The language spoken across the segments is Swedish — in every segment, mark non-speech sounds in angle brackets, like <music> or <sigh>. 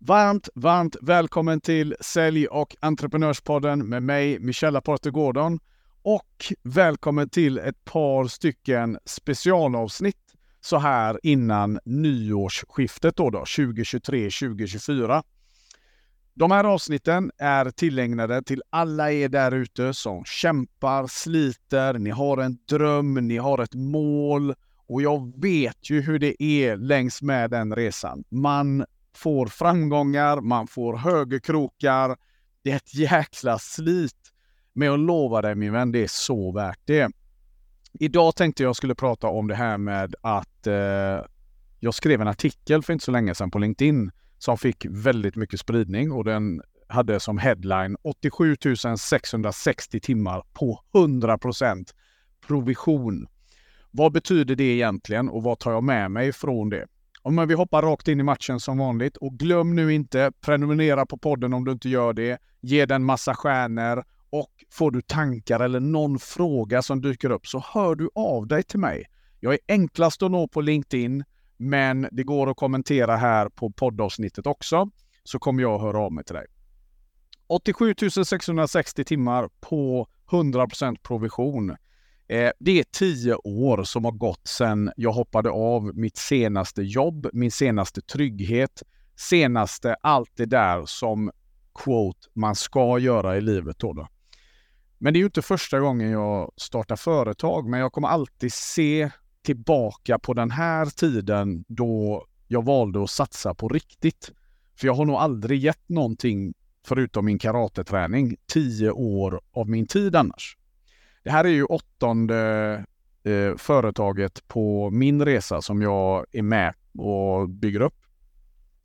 Varmt, varmt välkommen till Sälj och entreprenörspodden med mig, Michella Porter Gordon. Och välkommen till ett par stycken specialavsnitt så här innan nyårsskiftet då, då 2023-2024. De här avsnitten är tillägnade till alla er där ute som kämpar, sliter, ni har en dröm, ni har ett mål och jag vet ju hur det är längs med den resan. Man får framgångar, man får högerkrokar. Det är ett jäkla slit. Men jag lovar dig min vän, det är så värt det. Idag tänkte jag skulle prata om det här med att eh, jag skrev en artikel för inte så länge sedan på LinkedIn som fick väldigt mycket spridning och den hade som headline 87 660 timmar på 100% provision. Vad betyder det egentligen och vad tar jag med mig från det? Men vi hoppar rakt in i matchen som vanligt och glöm nu inte prenumerera på podden om du inte gör det. Ge den massa stjärnor och får du tankar eller någon fråga som dyker upp så hör du av dig till mig. Jag är enklast att nå på LinkedIn, men det går att kommentera här på poddavsnittet också, så kommer jag att höra av mig till dig. 87 660 timmar på 100% provision. Eh, det är tio år som har gått sedan jag hoppade av mitt senaste jobb, min senaste trygghet, senaste allt det där som quote man ska göra i livet. Då, då. Men det är ju inte första gången jag startar företag, men jag kommer alltid se tillbaka på den här tiden då jag valde att satsa på riktigt. För jag har nog aldrig gett någonting förutom min karateträning tio år av min tid annars. Det här är ju åttonde eh, företaget på min resa som jag är med och bygger upp.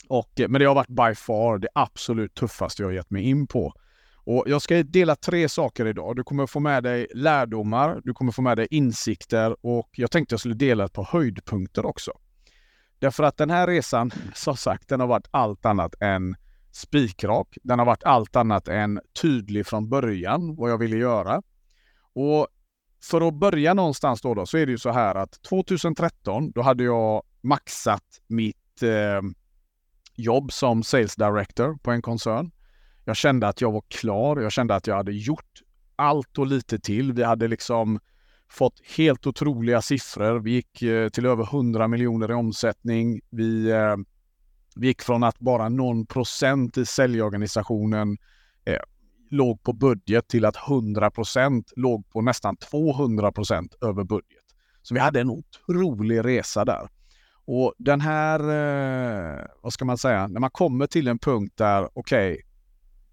Och, eh, men det har varit by far det absolut tuffaste jag gett mig in på. Och jag ska dela tre saker idag. Du kommer få med dig lärdomar, du kommer få med dig insikter och jag tänkte jag skulle dela ett par höjdpunkter också. Därför att den här resan, som sagt, den har varit allt annat än spikrak. Den har varit allt annat än tydlig från början vad jag ville göra. Och för att börja någonstans då, då så är det ju så här att 2013 då hade jag maxat mitt eh, jobb som sales director på en koncern. Jag kände att jag var klar. Jag kände att jag hade gjort allt och lite till. Vi hade liksom fått helt otroliga siffror. Vi gick eh, till över 100 miljoner i omsättning. Vi, eh, vi gick från att bara någon procent i säljorganisationen eh, låg på budget till att 100% låg på nästan 200% över budget. Så vi hade en otrolig resa där. Och den här, eh, vad ska man säga, när man kommer till en punkt där, okej, okay,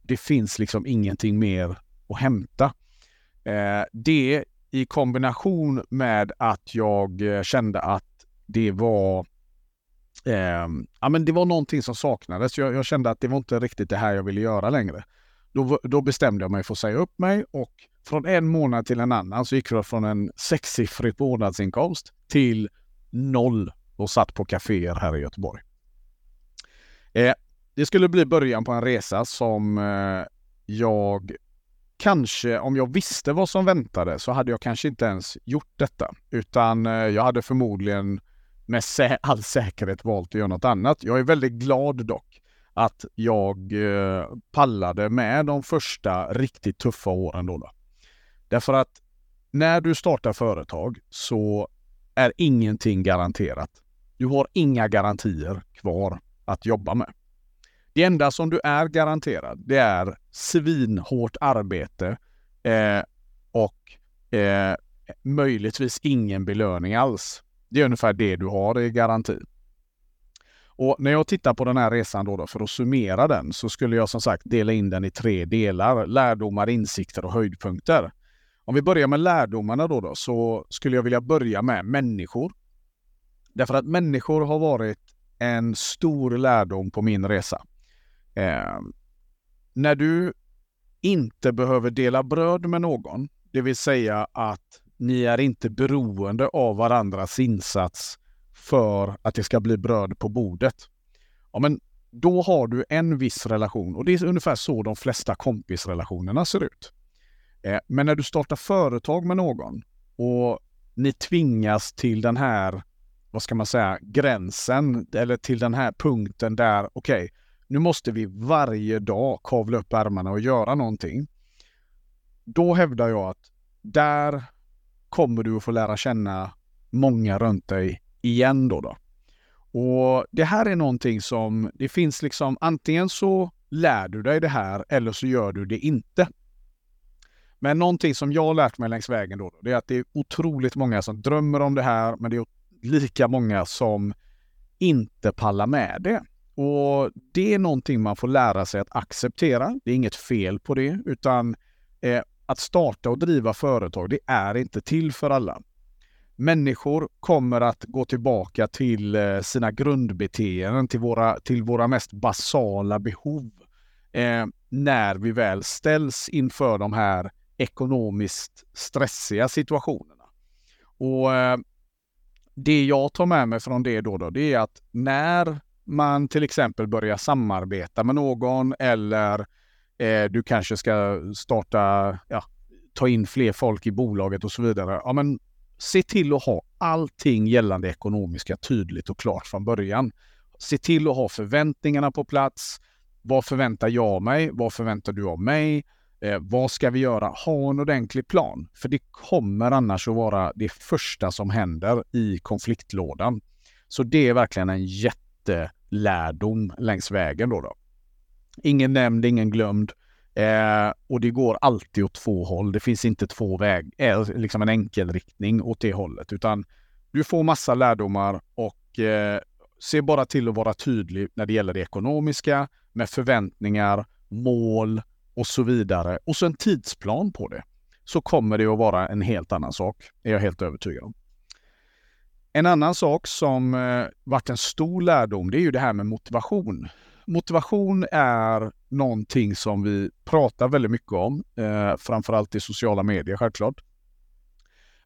det finns liksom ingenting mer att hämta. Eh, det i kombination med att jag eh, kände att det var eh, ja, men det var någonting som saknades. Jag, jag, kände att det var inte riktigt det här jag ville göra längre. Då, då bestämde jag mig för att säga upp mig och från en månad till en annan så gick jag från en sexsiffrig månadsinkomst till noll och satt på kaféer här i Göteborg. Eh, det skulle bli början på en resa som eh, jag kanske, om jag visste vad som väntade, så hade jag kanske inte ens gjort detta. Utan eh, jag hade förmodligen med sä all säkerhet valt att göra något annat. Jag är väldigt glad dock att jag eh, pallade med de första riktigt tuffa åren då. då. Därför att när du startar företag så är ingenting garanterat. Du har inga garantier kvar att jobba med. Det enda som du är garanterad, det är svinhårt arbete eh, och eh, möjligtvis ingen belöning alls. Det är ungefär det du har i garanti. Och när jag tittar på den här resan då, då, för att summera den så skulle jag som sagt dela in den i tre delar. Lärdomar, insikter och höjdpunkter. Om vi börjar med lärdomarna då, då så skulle jag vilja börja med människor. Därför att människor har varit en stor lärdom på min resa. Eh, när du inte behöver dela bröd med någon, det vill säga att ni är inte beroende av varandras insats för att det ska bli bröd på bordet. Ja, men då har du en viss relation och det är ungefär så de flesta kompisrelationerna ser ut. Eh, men när du startar företag med någon och ni tvingas till den här, vad ska man säga, gränsen eller till den här punkten där, okej, okay, nu måste vi varje dag kavla upp ärmarna och göra någonting. Då hävdar jag att där kommer du att få lära känna många runt dig igen då. då. Och det här är någonting som det finns liksom antingen så lär du dig det här eller så gör du det inte. Men någonting som jag har lärt mig längs vägen då, det är att det är otroligt många som drömmer om det här, men det är lika många som inte pallar med det. Och det är någonting man får lära sig att acceptera. Det är inget fel på det, utan eh, att starta och driva företag, det är inte till för alla. Människor kommer att gå tillbaka till eh, sina grundbeteenden, till våra, till våra mest basala behov. Eh, när vi väl ställs inför de här ekonomiskt stressiga situationerna. Och eh, det jag tar med mig från det då, då, det är att när man till exempel börjar samarbeta med någon eller eh, du kanske ska starta, ja, ta in fler folk i bolaget och så vidare. Ja, men se till att ha allting gällande ekonomiska tydligt och klart från början. Se till att ha förväntningarna på plats. Vad förväntar jag mig? Vad förväntar du av mig? Eh, vad ska vi göra? Ha en ordentlig plan. För det kommer annars att vara det första som händer i konfliktlådan. Så det är verkligen en jättelärdom längs vägen. Då, då. Ingen nämnd, ingen glömd. Eh, och det går alltid åt två håll. Det finns inte två väg, eh, liksom en enkel riktning åt det hållet, utan du får massa lärdomar och eh, se bara till att vara tydlig när det gäller det ekonomiska med förväntningar, mål och så vidare. Och så en tidsplan på det. Så kommer det att vara en helt annan sak, är jag helt övertygad om. En annan sak som eh, varit en stor lärdom, det är ju det här med motivation motivation är någonting som vi pratar väldigt mycket om, eh, framförallt i sociala medier självklart.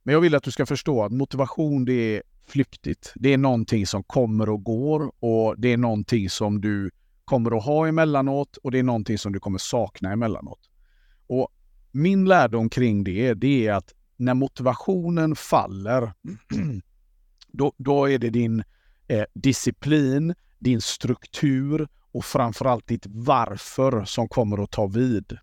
Men jag vill att du ska förstå att motivation det är flyktigt. Det är någonting som kommer och går och det är någonting som du kommer att ha emellanåt och det är någonting som du kommer sakna emellanåt. Och min lärdom kring det, det är att när motivationen faller, <clears throat> då, då är det din eh, disciplin, din struktur och framförallt ditt varför som kommer att ta vid.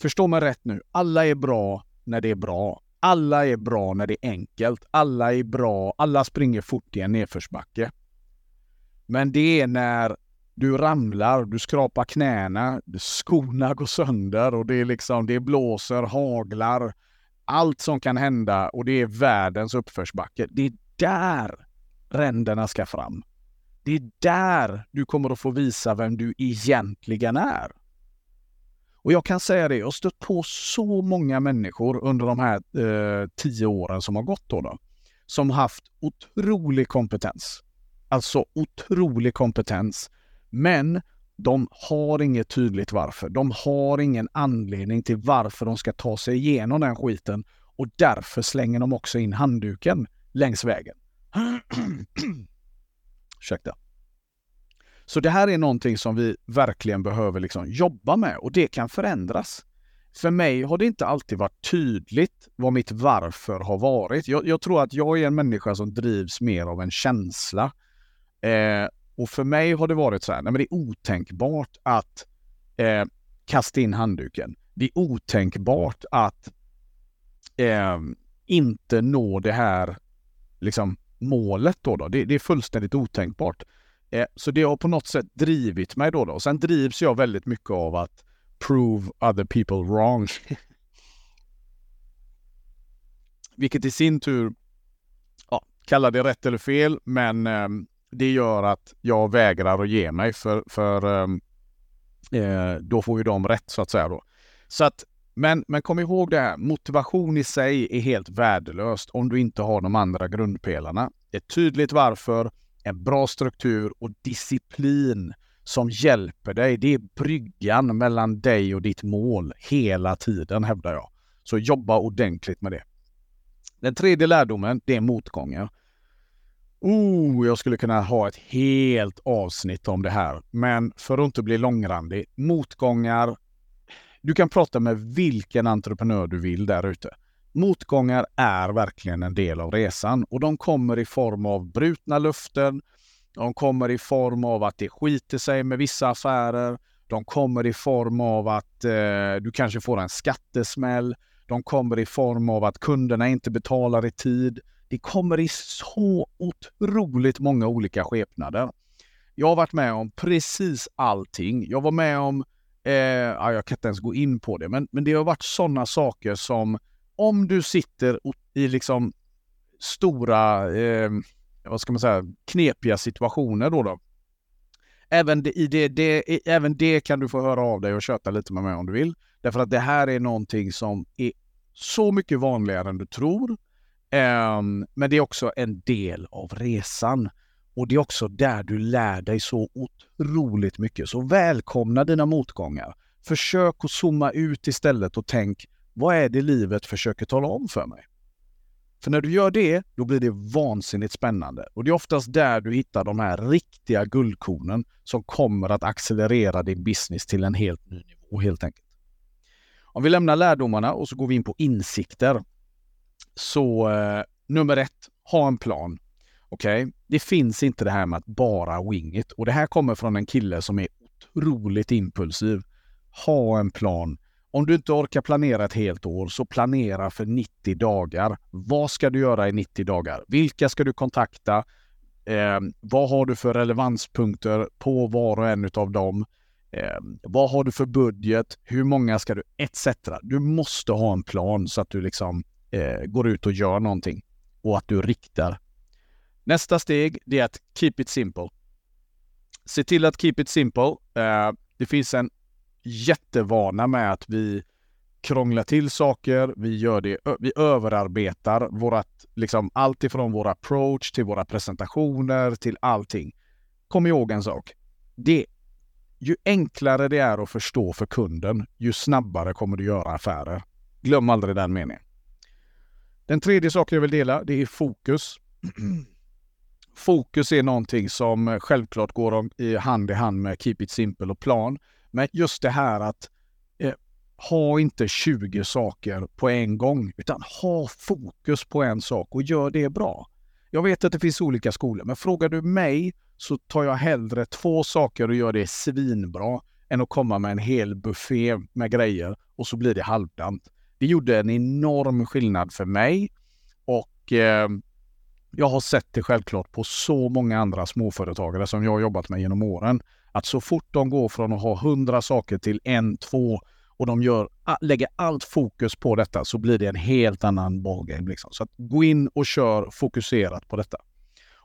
Förstå mig rätt nu. Alla är bra när det är bra. Alla är bra när det är enkelt. Alla är bra. Alla springer fort i en nedförsbacke. Men det är när du ramlar, du skrapar knäna, skorna går sönder och det är liksom, det blåser, haglar. Allt som kan hända och det är världens uppförsbacke. Det är där ränderna ska fram. Det är där du kommer att få visa vem du egentligen är. Och jag kan säga det, jag har stött på så många människor under de här eh, tio åren som har gått då, då, som haft otrolig kompetens. Alltså otrolig kompetens. Men de har inget tydligt varför. De har ingen anledning till varför de ska ta sig igenom den skiten och därför slänger de också in handduken längs vägen. <clears throat> Ursäkta. Så det här är någonting som vi verkligen behöver liksom jobba med och det kan förändras. För mig har det inte alltid varit tydligt vad mitt varför har varit. Jag, jag tror att jag är en människa som drivs mer av en känsla. Eh, och för mig har det varit så här, nej men det är otänkbart att eh, kasta in handduken. Det är otänkbart att eh, inte nå det här liksom, målet. Då, då. Det, det, är fullständigt otänkbart. Eh, så det har på något sätt drivit mig då. då. Sen drivs jag väldigt mycket av att prove other people wrong. <laughs> Vilket i sin tur, ja, kalla det rätt eller fel, men eh, det gör att jag vägrar att ge mig för, för eh, eh då får ju de rätt så att säga då. Så att, men, men kom ihåg det här, motivation i sig är helt värdelöst om du inte har de andra grundpelarna. Ett tydligt varför, en bra struktur och disciplin som hjälper dig. Det är bryggan mellan dig och ditt mål hela tiden hävdar jag. Så jobba ordentligt med det. Den tredje lärdomen, det är motgångar. Oh, jag skulle kunna ha ett helt avsnitt om det här, men för att inte bli långrandig. Motgångar. Du kan prata med vilken entreprenör du vill där ute. Motgångar är verkligen en del av resan och de kommer i form av brutna luften, De kommer i form av att det skiter sig med vissa affärer. De kommer i form av att eh, du kanske får en skattesmäll. De kommer i form av att kunderna inte betalar i tid. Det kommer i så otroligt många olika skepnader. Jag har varit med om precis allting. Jag var med om, eh, ja, jag kan inte ens gå in på det, men, men det har varit sådana saker som om du sitter i liksom stora, eh, vad ska man säga, knepiga situationer då. då. Även, det, i det, det, även det kan du få höra av dig och köta lite med mig om du vill. Därför att det här är någonting som är så mycket vanligare än du tror. Eh, men det är också en del av resan. Och det är också där du lär dig så otroligt mycket. Så välkomna dina motgångar. Försök att zooma ut istället och tänk, vad är det livet försöker tala om för mig? För när du gör det, då blir det vansinnigt spännande. Och det är oftast där du hittar de här riktiga guldkornen som kommer att accelerera din business till en helt ny nivå helt enkelt. Om vi lämnar lärdomarna och så går vi in på insikter. Så eh, nummer ett, ha en plan. Okej, okay? det finns inte det här med att bara wing it. Och det här kommer från en kille som är otroligt impulsiv. Ha en plan. Om du inte orkar planera ett helt år, så planera för 90 dagar. Vad ska du göra i 90 dagar? Vilka ska du kontakta? Eh, vad har du för relevanspunkter på var och en av dem? Eh, vad har du för budget? Hur många ska du? Etc. Du måste ha en plan så att du liksom eh, går ut och gör någonting och att du riktar. Nästa steg, det är att keep it simple. Se till att keep it simple. Eh, det finns en jättevana med att vi krånglar till saker, vi gör det, vi överarbetar vårat, liksom allt ifrån vår approach till våra presentationer till allting. Kom ihåg en sak. Det, ju enklare det är att förstå för kunden, ju snabbare kommer du göra affärer. Glöm aldrig den meningen. Den tredje saken jag vill dela, det är fokus. <clears throat> fokus är någonting som eh, självklart går hand i hand med Keep It Simple och plan. Men just det här att eh, ha inte 20 saker på en gång, utan ha fokus på en sak och gör det bra. Jag vet att det finns olika skolor, men frågar du mig så tar jag hellre två saker och gör det svinbra än att komma med en hel buffé med grejer och så blir det halvdant. Det gjorde en enorm skillnad för mig och eh, jag har sett det självklart på så många andra småföretagare som jag har jobbat med genom åren. Att så fort de går från att ha hundra saker till en, två och de gör, lägger allt fokus på detta så blir det en helt annan ballgame. Liksom. Så att gå in och kör fokuserat på detta.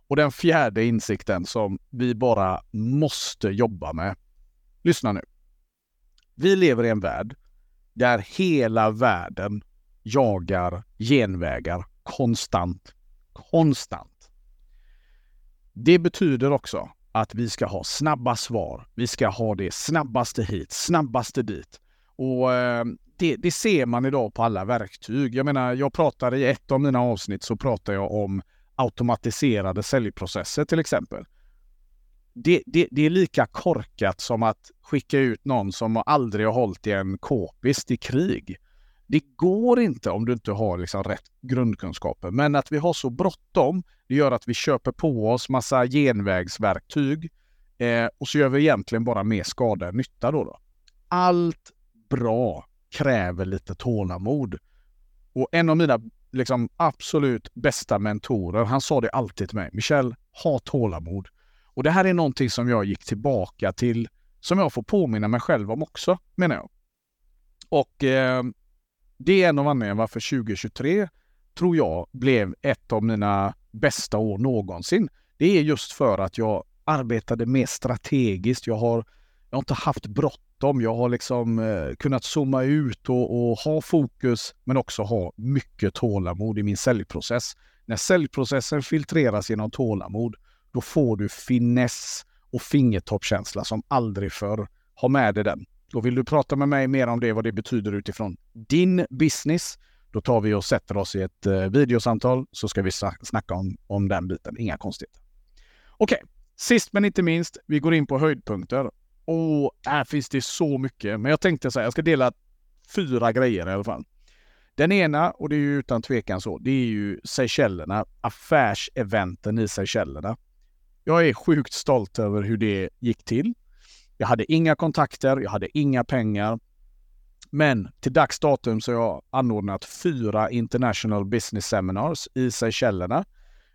Och den fjärde insikten som vi bara måste jobba med. Lyssna nu. Vi lever i en värld där hela världen jagar genvägar konstant. Konstant. Det betyder också att vi ska ha snabba svar. Vi ska ha det snabbaste hit, snabbaste dit. Och eh, det, det, ser man idag på alla verktyg. Jag menar, jag pratar i ett av mina avsnitt så pratar jag om automatiserade säljprocesser till exempel. Det, det, det, är lika korkat som att skicka ut någon som aldrig har hållit i en k-pist i krig. Det går inte om du inte har liksom rätt grundkunskaper. Men att vi har så bråttom, det gör att vi köper på oss massa genvägsverktyg eh, och så gör vi egentligen bara mer skada än nytta då, då. Allt bra kräver lite tålamod. Och en av mina liksom, absolut bästa mentorer, han sa det alltid till mig. Michel, ha tålamod. Och det här är någonting som jag gick tillbaka till, som jag får påminna mig själv om också, menar jag. Och eh, det är en av anledningarna varför 2023, tror jag, blev ett av mina bästa år någonsin. Det är just för att jag arbetade mer strategiskt. Jag har, jag har inte haft bråttom. Jag har liksom eh, kunnat zooma ut och, och, ha fokus, men också ha mycket tålamod i min säljprocess. När säljprocessen filtreras genom tålamod, då får du finess och fingertoppkänsla som aldrig förr. Ha med dig den. Och vill du prata med mig mer om det, vad det betyder utifrån din business, då tar vi och sätter oss i ett eh, videosamtal så ska vi snacka om, om den biten. Inga konstigheter. Okej, okay. sist men inte minst, vi går in på höjdpunkter. Och här finns det så mycket, men jag tänkte så här, jag ska dela fyra grejer i alla fall. Den ena, och det är ju utan tvekan så, det är ju Seychellerna, affärseventen i Seychellerna. Jag är sjukt stolt över hur det gick till. Jag hade inga kontakter, jag hade inga pengar. Men till dags datum så har jag anordnat fyra International Business Seminars i Seychellerna.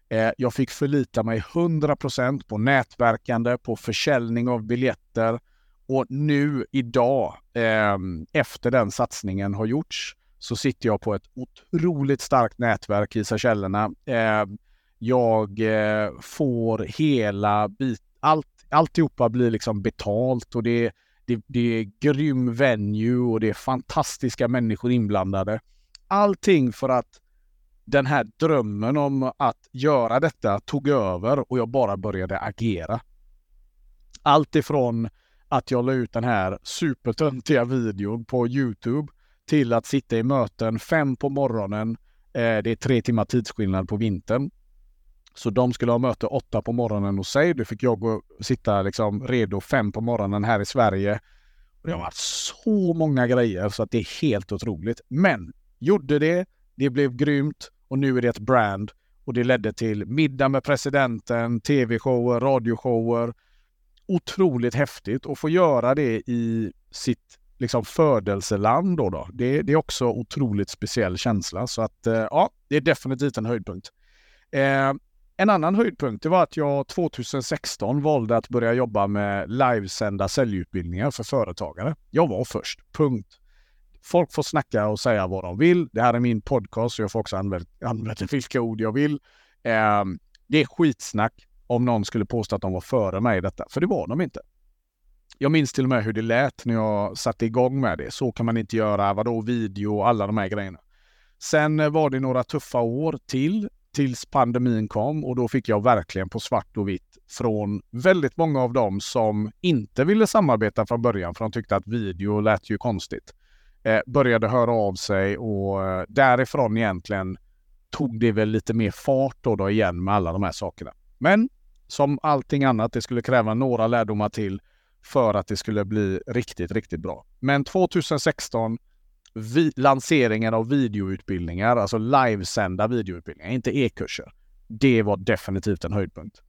Eh, jag fick förlita mig 100% på nätverkande, på försäljning av biljetter och nu idag, eh, efter den satsningen har gjorts, så sitter jag på ett otroligt starkt nätverk i Seychellerna. Eh, jag får hela bit, allt, alltihopa blir liksom betalt och det det, det är grym venue och det är fantastiska människor inblandade. Allting för att den här drömmen om att göra detta tog över och jag bara började agera. Allt ifrån att jag la ut den här supertöntiga videon på Youtube till att sitta i möten fem på morgonen. Eh, det är tre timmar tidsskillnad på vintern. Så de skulle ha möte åtta på morgonen hos sig. Då fick jag gå, sitta liksom redo fem på morgonen här i Sverige. Och det har varit så många grejer så att det är helt otroligt. Men gjorde det, det blev grymt och nu är det ett brand. Och det ledde till middag med presidenten, tv-shower, radioshower. Otroligt häftigt att få göra det i sitt liksom födelseland. Då, då. Det, det är också otroligt speciell känsla. Så att eh, ja, det är definitivt en höjdpunkt. Eh, en annan höjdpunkt det var att jag 2016 valde att börja jobba med livesända säljutbildningar för företagare. Jag var först, punkt. Folk får snacka och säga vad de vill. Det här är min podcast så jag får också använda, använda vilka ord jag vill. Eh, det är skitsnack om någon skulle påstå att de var före mig i detta, för det var de inte. Jag minns till och med hur det lät när jag satte igång med det. Så kan man inte göra, vadå video och alla de här grejerna. Sen var det några tuffa år till tills pandemin kom och då fick jag verkligen på svart och vitt från väldigt många av dem som inte ville samarbeta från början för de tyckte att video lät ju konstigt. Eh, började höra av sig och eh, därifrån egentligen tog det väl lite mer fart då, då igen med alla de här sakerna. Men som allting annat, det skulle kräva några lärdomar till för att det skulle bli riktigt, riktigt bra. Men 2016 vi, lanseringen av videoutbildningar, alltså livesända videoutbildningar, inte e-kurser. Det var definitivt en höjdpunkt.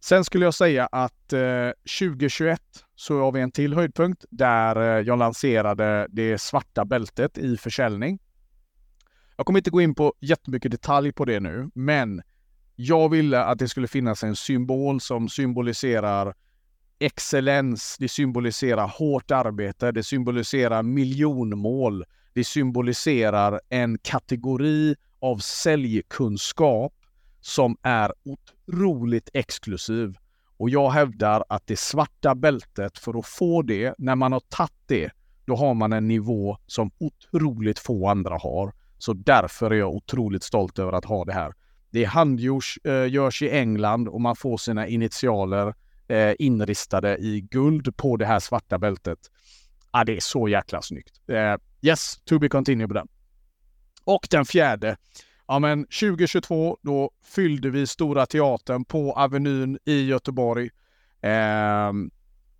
Sen skulle jag säga att eh, 2021 så har vi en till höjdpunkt där eh, jag lanserade det svarta bältet i försäljning. Jag kommer inte gå in på jättemycket detalj på det nu, men jag ville att det skulle finnas en symbol som symboliserar excellens, det symboliserar hårt arbete, det symboliserar miljonmål, det symboliserar en kategori av säljkunskap som är otroligt exklusiv. Och jag hävdar att det svarta bältet, för att få det, när man har tagit det, då har man en nivå som otroligt få andra har. Så därför är jag otroligt stolt över att ha det här. Det handgörs eh, i England och man får sina initialer eh, inristade i guld på det här svarta bältet. Ah, det är så jäkla snyggt. Eh, yes, to be continue på den. Och den fjärde. Ja, men 2022, då fyllde vi Stora Teatern på Avenyn i Göteborg. Eh,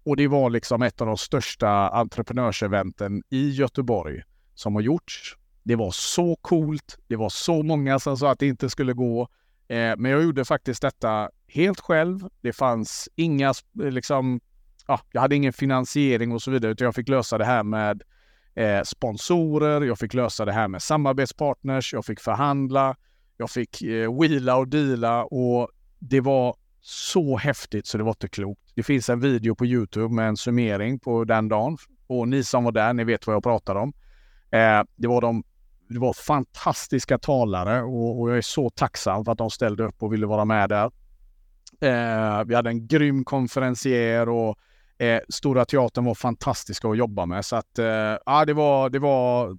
och det var liksom ett av de största entreprenörseventen i Göteborg som har gjorts. Det var så coolt. Det var så många som sa att det inte skulle gå. Eh, men jag gjorde faktiskt detta helt själv. Det fanns inga, liksom, ja, jag hade ingen finansiering och så vidare, utan jag fick lösa det här med eh, sponsorer, jag fick lösa det här med samarbetspartners, jag fick förhandla, jag fick eh, wheela och deala och det var så häftigt så det var inte klokt. Det finns en video på Youtube med en summering på den dagen och ni som var där, ni vet vad jag pratar om. Eh, det var de det var fantastiska talare och, och, jag är så tacksam för att de ställde upp och ville vara med där. Eh, vi hade en grym konferencier och eh, Stora Teatern var fantastiska att jobba med. Så att, eh, ja, det var, det var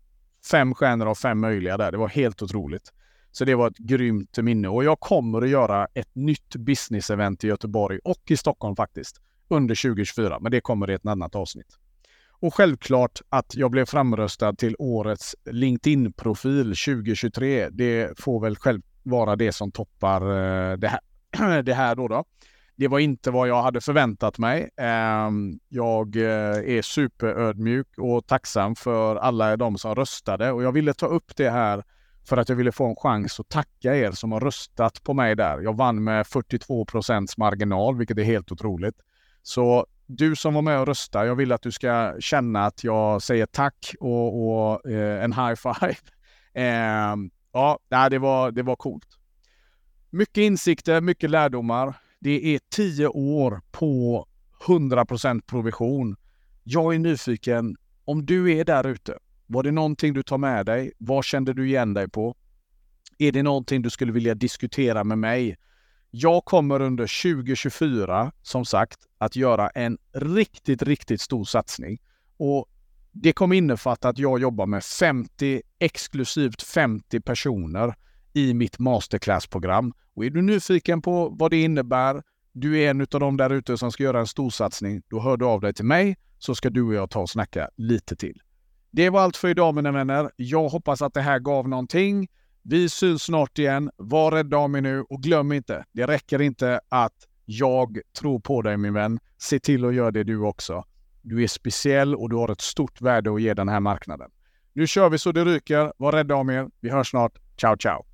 fem stjärnor av fem möjliga där. Det var helt otroligt. Så det var ett grymt minne och jag kommer att göra ett nytt business-event i Göteborg och i Stockholm faktiskt under 2024. Men det kommer i ett annat avsnitt. Och självklart att jag blev framröstad till årets LinkedIn-profil 2023. Det får väl själv vara det som toppar eh, det här, <clears throat> det här då, då. Det var inte vad jag hade förväntat mig. Ehm, jag eh, är superödmjuk och tacksam för alla de som röstade och jag ville ta upp det här för att jag ville få en chans att tacka er som har röstat på mig där. Jag vann med 42 procents marginal, vilket är helt otroligt. Så du som var med och röstade, jag vill att du ska känna att jag säger tack och, och eh, en high five. <laughs> Eh, ja, det var, det var coolt. Mycket insikter, mycket lärdomar. Det är tio år på 100% provision. Jag är nyfiken, om du är där ute, var det någonting du tar med dig? Vad kände du igen dig på? Är det någonting du skulle vilja diskutera med mig? Jag kommer under 2024, som sagt, att göra en riktigt, riktigt stor satsning. Och det kommer innefatta att jag jobbar med 50, exklusivt 50 personer i mitt masterclassprogram. Och är du nyfiken på vad det innebär, du är en av dem där ute som ska göra en storsatsning, då hör du av dig till mig så ska du och jag ta och snacka lite till. Det var allt för idag mina vänner. Jag hoppas att det här gav någonting. Vi syns snart igen. Var rädda om er nu och glöm inte, det räcker inte att jag tror på dig min vän. Se till att göra det du också. Du är speciell och du har ett stort värde att ge den här marknaden. Nu kör vi så det ryker. Var rädda om er. Vi hörs snart. Ciao, ciao!